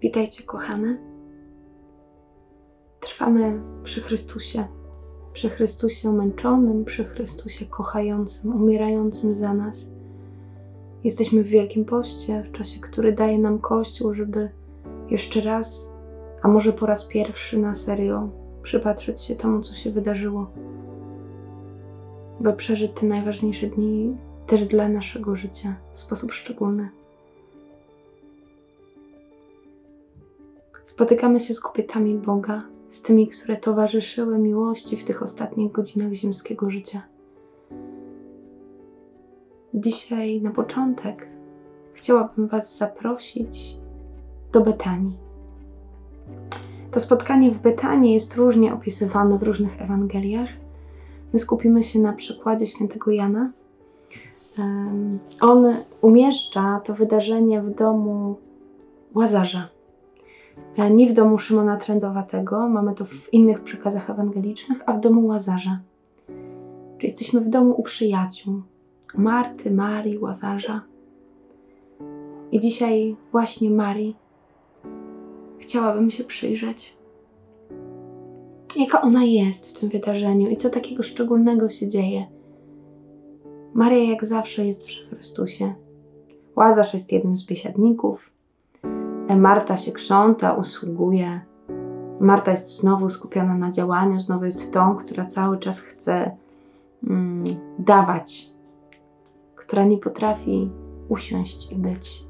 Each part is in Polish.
Witajcie, kochane. Trwamy przy Chrystusie, przy Chrystusie męczonym, przy Chrystusie kochającym, umierającym za nas. Jesteśmy w Wielkim Poście, w czasie, który daje nam Kościół, żeby jeszcze raz, a może po raz pierwszy na serio, przypatrzeć się temu, co się wydarzyło, by przeżyć te najważniejsze dni też dla naszego życia w sposób szczególny. Spotykamy się z kobietami Boga, z tymi, które towarzyszyły miłości w tych ostatnich godzinach ziemskiego życia. Dzisiaj na początek chciałabym Was zaprosić do Betanii. To spotkanie w Betanii jest różnie opisywane w różnych Ewangeliach. My skupimy się na przykładzie świętego Jana. On umieszcza to wydarzenie w domu Łazarza. E, nie w domu Szymona Trędowatego, mamy to w innych przekazach ewangelicznych, a w domu Łazarza. Czyli jesteśmy w domu u przyjaciół Marty, Marii, Łazarza. I dzisiaj właśnie Marii chciałabym się przyjrzeć. Jaka ona jest w tym wydarzeniu i co takiego szczególnego się dzieje. Maria jak zawsze jest przy Chrystusie. Łazarz jest jednym z biesiadników. Marta się krząta, usługuje. Marta jest znowu skupiona na działaniu, znowu jest tą, która cały czas chce mm, dawać, która nie potrafi usiąść i być.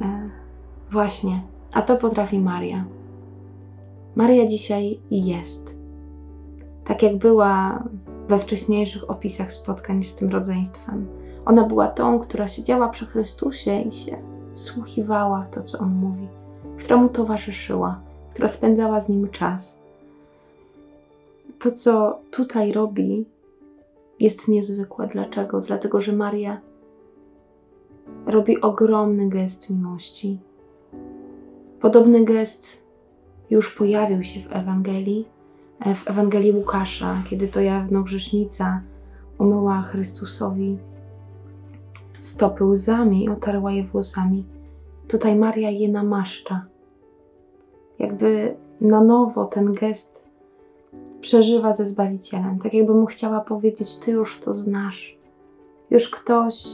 E, właśnie, a to potrafi Maria. Maria dzisiaj jest. Tak jak była we wcześniejszych opisach spotkań z tym rodzeństwem. Ona była tą, która siedziała przy Chrystusie i się wsłuchiwała to, co on mówi, która mu towarzyszyła, która spędzała z nim czas. To, co tutaj robi, jest niezwykłe. Dlaczego? Dlatego, że Maria robi ogromny gest miłości. Podobny gest już pojawił się w Ewangelii, w Ewangelii Łukasza, kiedy to jawno grzesznica umyła Chrystusowi stopy łzami i otarła je włosami. Tutaj Maria je namaszcza. Jakby na nowo ten gest przeżywa ze Zbawicielem. Tak jakby mu chciała powiedzieć: Ty już to znasz. Już ktoś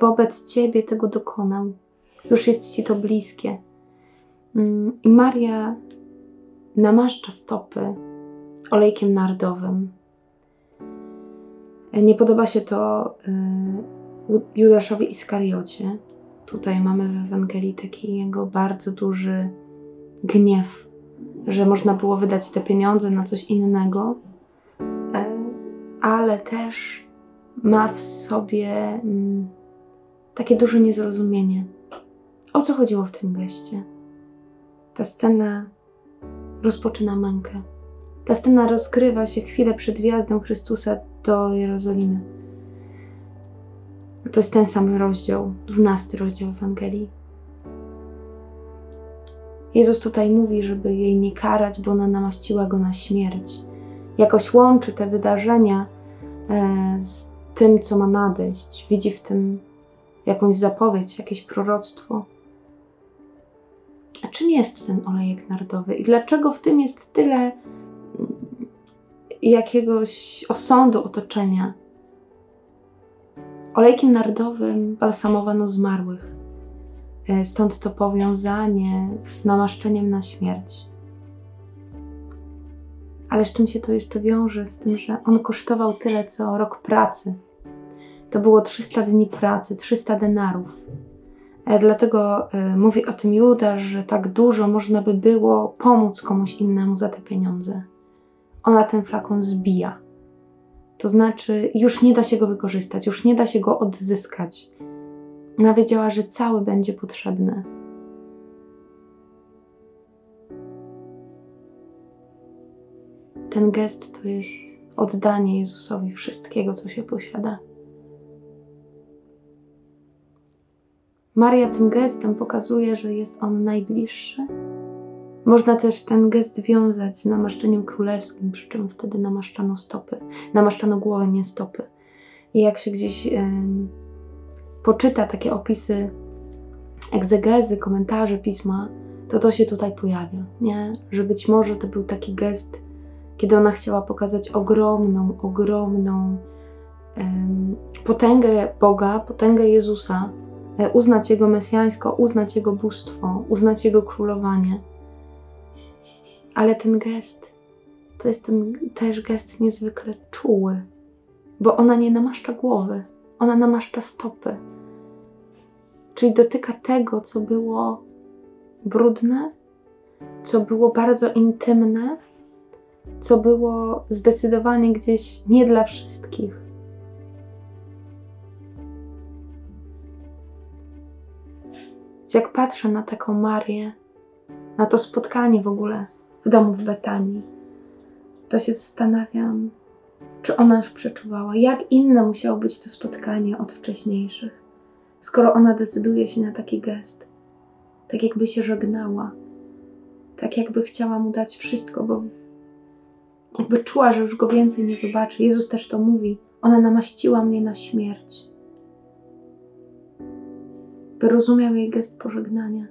wobec ciebie tego dokonał. Już jest ci to bliskie. Mm, I Maria namaszcza stopy olejkiem nardowym. Nie podoba się to y, Judaszowi Iskariocie. Tutaj mamy w Ewangelii taki jego bardzo duży gniew, że można było wydać te pieniądze na coś innego, e, ale też ma w sobie mm, takie duże niezrozumienie. O co chodziło w tym geście? Ta scena rozpoczyna mękę. Ta scena rozgrywa się chwilę przed wjazdem Chrystusa do Jerozolimy. To jest ten sam rozdział, dwunasty rozdział Ewangelii. Jezus tutaj mówi, żeby jej nie karać, bo ona namaściła go na śmierć. Jakoś łączy te wydarzenia e, z tym, co ma nadejść. Widzi w tym jakąś zapowiedź, jakieś proroctwo. A czym jest ten olejek nardowy i dlaczego w tym jest tyle jakiegoś osądu otoczenia? Olejkiem nardowym balsamowano zmarłych. E, stąd to powiązanie z namaszczeniem na śmierć. Ale z czym się to jeszcze wiąże? Z tym, że on kosztował tyle co rok pracy. To było 300 dni pracy, 300 denarów. E, dlatego e, mówi o tym Judasz, że tak dużo można by było pomóc komuś innemu za te pieniądze. Ona ten flakon zbija. To znaczy, już nie da się go wykorzystać, już nie da się go odzyskać. Ona wiedziała, że cały będzie potrzebny. Ten gest to jest oddanie Jezusowi wszystkiego, co się posiada. Maria tym gestem pokazuje, że jest on najbliższy. Można też ten gest wiązać z namaszczeniem królewskim, przy czym wtedy namaszczano stopy, namaszczano głowę, nie stopy. I jak się gdzieś poczyta takie opisy egzegezy, komentarze pisma, to to się tutaj pojawia, nie? Że być może to był taki gest, kiedy ona chciała pokazać ogromną, ogromną um, potęgę Boga, potęgę Jezusa, e, uznać Jego mesjańsko, uznać Jego bóstwo, uznać Jego królowanie. Ale ten gest to jest ten też gest niezwykle czuły, bo ona nie namaszcza głowy, ona namaszcza stopy. Czyli dotyka tego, co było brudne, co było bardzo intymne, co było zdecydowanie gdzieś nie dla wszystkich. Jak patrzę na taką Marię, na to spotkanie w ogóle w domu w Betanii, to się zastanawiam, czy ona już przeczuwała, jak inne musiało być to spotkanie od wcześniejszych, skoro ona decyduje się na taki gest tak jakby się żegnała, tak jakby chciała mu dać wszystko, bo jakby czuła, że już go więcej nie zobaczy. Jezus też to mówi: Ona namaściła mnie na śmierć. By rozumiał jej gest pożegnania,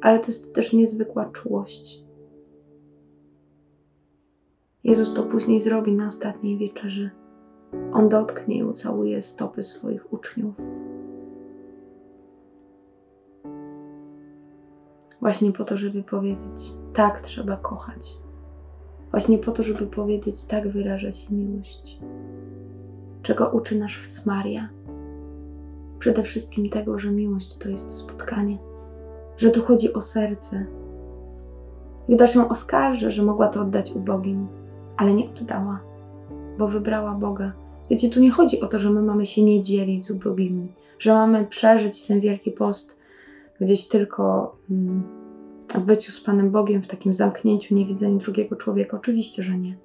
ale to jest też niezwykła czułość. Jezus to później zrobi na ostatniej wieczerzy. On dotknie i ucałuje stopy swoich uczniów. Właśnie po to, żeby powiedzieć, tak trzeba kochać. Właśnie po to, żeby powiedzieć, tak wyraża się miłość. Czego uczy nas Maria? Przede wszystkim tego, że miłość to jest spotkanie, że tu chodzi o serce. Judasz ją oskarża, że mogła to oddać ubogim, ale nie oddała, bo wybrała Boga. Wiecie, tu nie chodzi o to, że my mamy się nie dzielić z ubogimi, że mamy przeżyć ten wielki post gdzieś tylko mm, w byciu z Panem Bogiem, w takim zamknięciu, niewidzeniu drugiego człowieka. Oczywiście, że nie.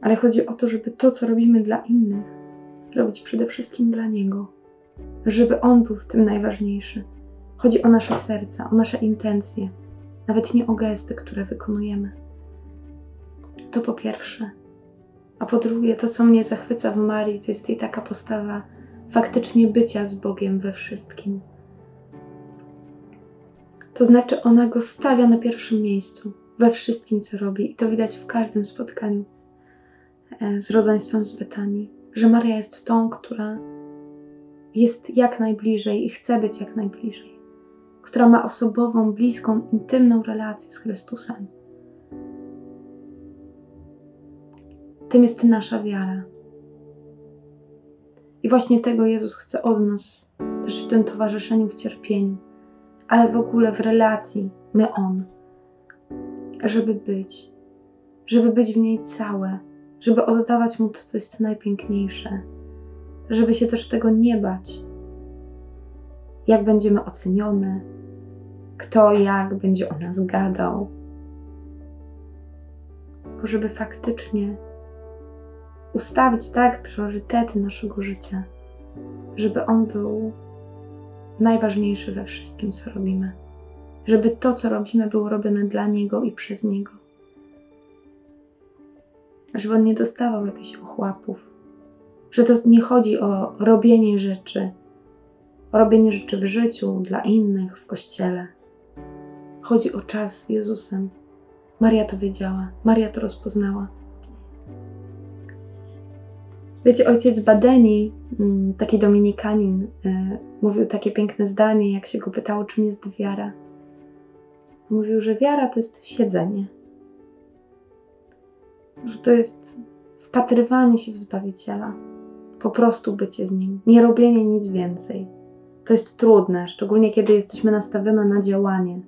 Ale chodzi o to, żeby to, co robimy dla innych, robić przede wszystkim dla Niego. Żeby On był w tym najważniejszy. Chodzi o nasze serca, o nasze intencje, nawet nie o gesty, które wykonujemy. To po pierwsze. A po drugie, to co mnie zachwyca w Marii, to jest jej taka postawa faktycznie bycia z Bogiem we wszystkim to znaczy, ona go stawia na pierwszym miejscu we wszystkim, co robi, i to widać w każdym spotkaniu e, z rodzeństwem z Betanii, że Maria jest tą, która jest jak najbliżej i chce być jak najbliżej, która ma osobową, bliską, intymną relację z Chrystusem. Tym jest nasza wiara. I właśnie tego Jezus chce od nas też w tym towarzyszeniu, w cierpieniu ale w ogóle w relacji my-on, żeby być, żeby być w niej całe, żeby oddawać mu to, co jest najpiękniejsze, żeby się też tego nie bać. Jak będziemy ocenione, kto jak będzie o nas gadał, bo żeby faktycznie ustawić tak priorytety naszego życia, żeby on był najważniejszy we wszystkim, co robimy. Żeby to, co robimy, było robione dla Niego i przez Niego. Żeby On nie dostawał jakichś ochłapów. Że to nie chodzi o robienie rzeczy, o robienie rzeczy w życiu, dla innych, w kościele. Chodzi o czas z Jezusem. Maria to wiedziała, Maria to rozpoznała. Wiecie, ojciec Badeni, mm, taki dominikanin, e, mówił takie piękne zdanie, jak się go pytało, czym jest wiara. Mówił, że wiara to jest siedzenie. Że to jest wpatrywanie się w Zbawiciela. Po prostu bycie z Nim. Nie robienie nic więcej. To jest trudne, szczególnie kiedy jesteśmy nastawione na działanie.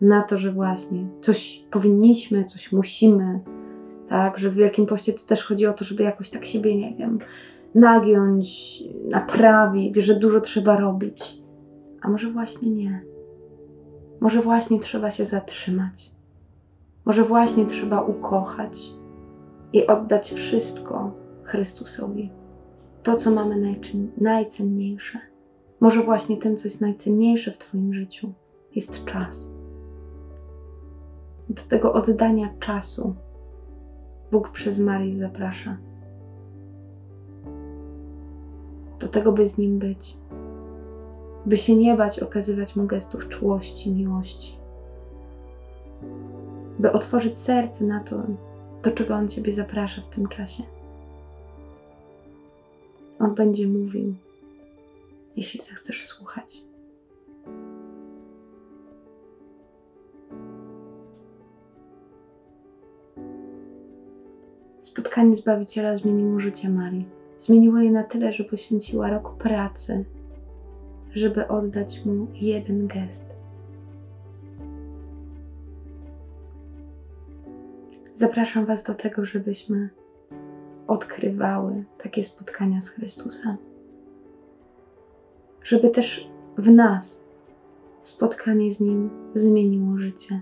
Na to, że właśnie coś powinniśmy, coś musimy, tak? Że w Wielkim Poście to też chodzi o to, żeby jakoś tak siebie, nie wiem, nagiąć, naprawić, że dużo trzeba robić. A może właśnie nie. Może właśnie trzeba się zatrzymać. Może właśnie trzeba ukochać i oddać wszystko Chrystusowi. To, co mamy najcenniejsze. Może właśnie tym, co jest najcenniejsze w Twoim życiu, jest czas. Do tego oddania czasu Bóg przez Marię zaprasza. do tego, by z nim być, by się nie bać okazywać mu gestów czułości, miłości, by otworzyć serce na to, do czego on Ciebie zaprasza w tym czasie. On będzie mówił, jeśli zechcesz słuchać. Spotkanie Zbawiciela zmieniło życie Marii. Zmieniło je na tyle, że poświęciła rok pracy, żeby oddać mu jeden gest. Zapraszam Was do tego, żebyśmy odkrywały takie spotkania z Chrystusem. Żeby też w nas spotkanie z Nim zmieniło życie.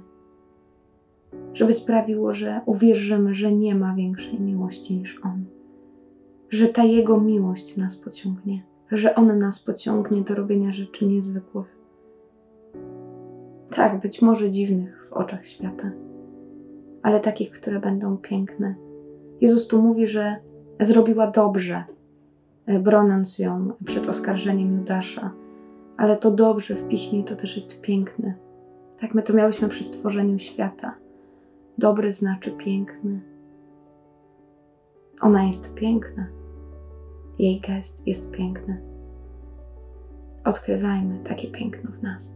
Żeby sprawiło, że uwierzymy, że nie ma większej miłości niż On. Że ta Jego miłość nas pociągnie. Że On nas pociągnie do robienia rzeczy niezwykłych. Tak, być może dziwnych w oczach świata, ale takich, które będą piękne. Jezus tu mówi, że zrobiła dobrze, e, broniąc ją przed oskarżeniem Judasza, ale to dobrze w piśmie to też jest piękne. Tak my to miałyśmy przy stworzeniu świata. Dobry znaczy piękny. Ona jest piękna. Jej gest jest piękny. Odkrywajmy takie piękno w nas.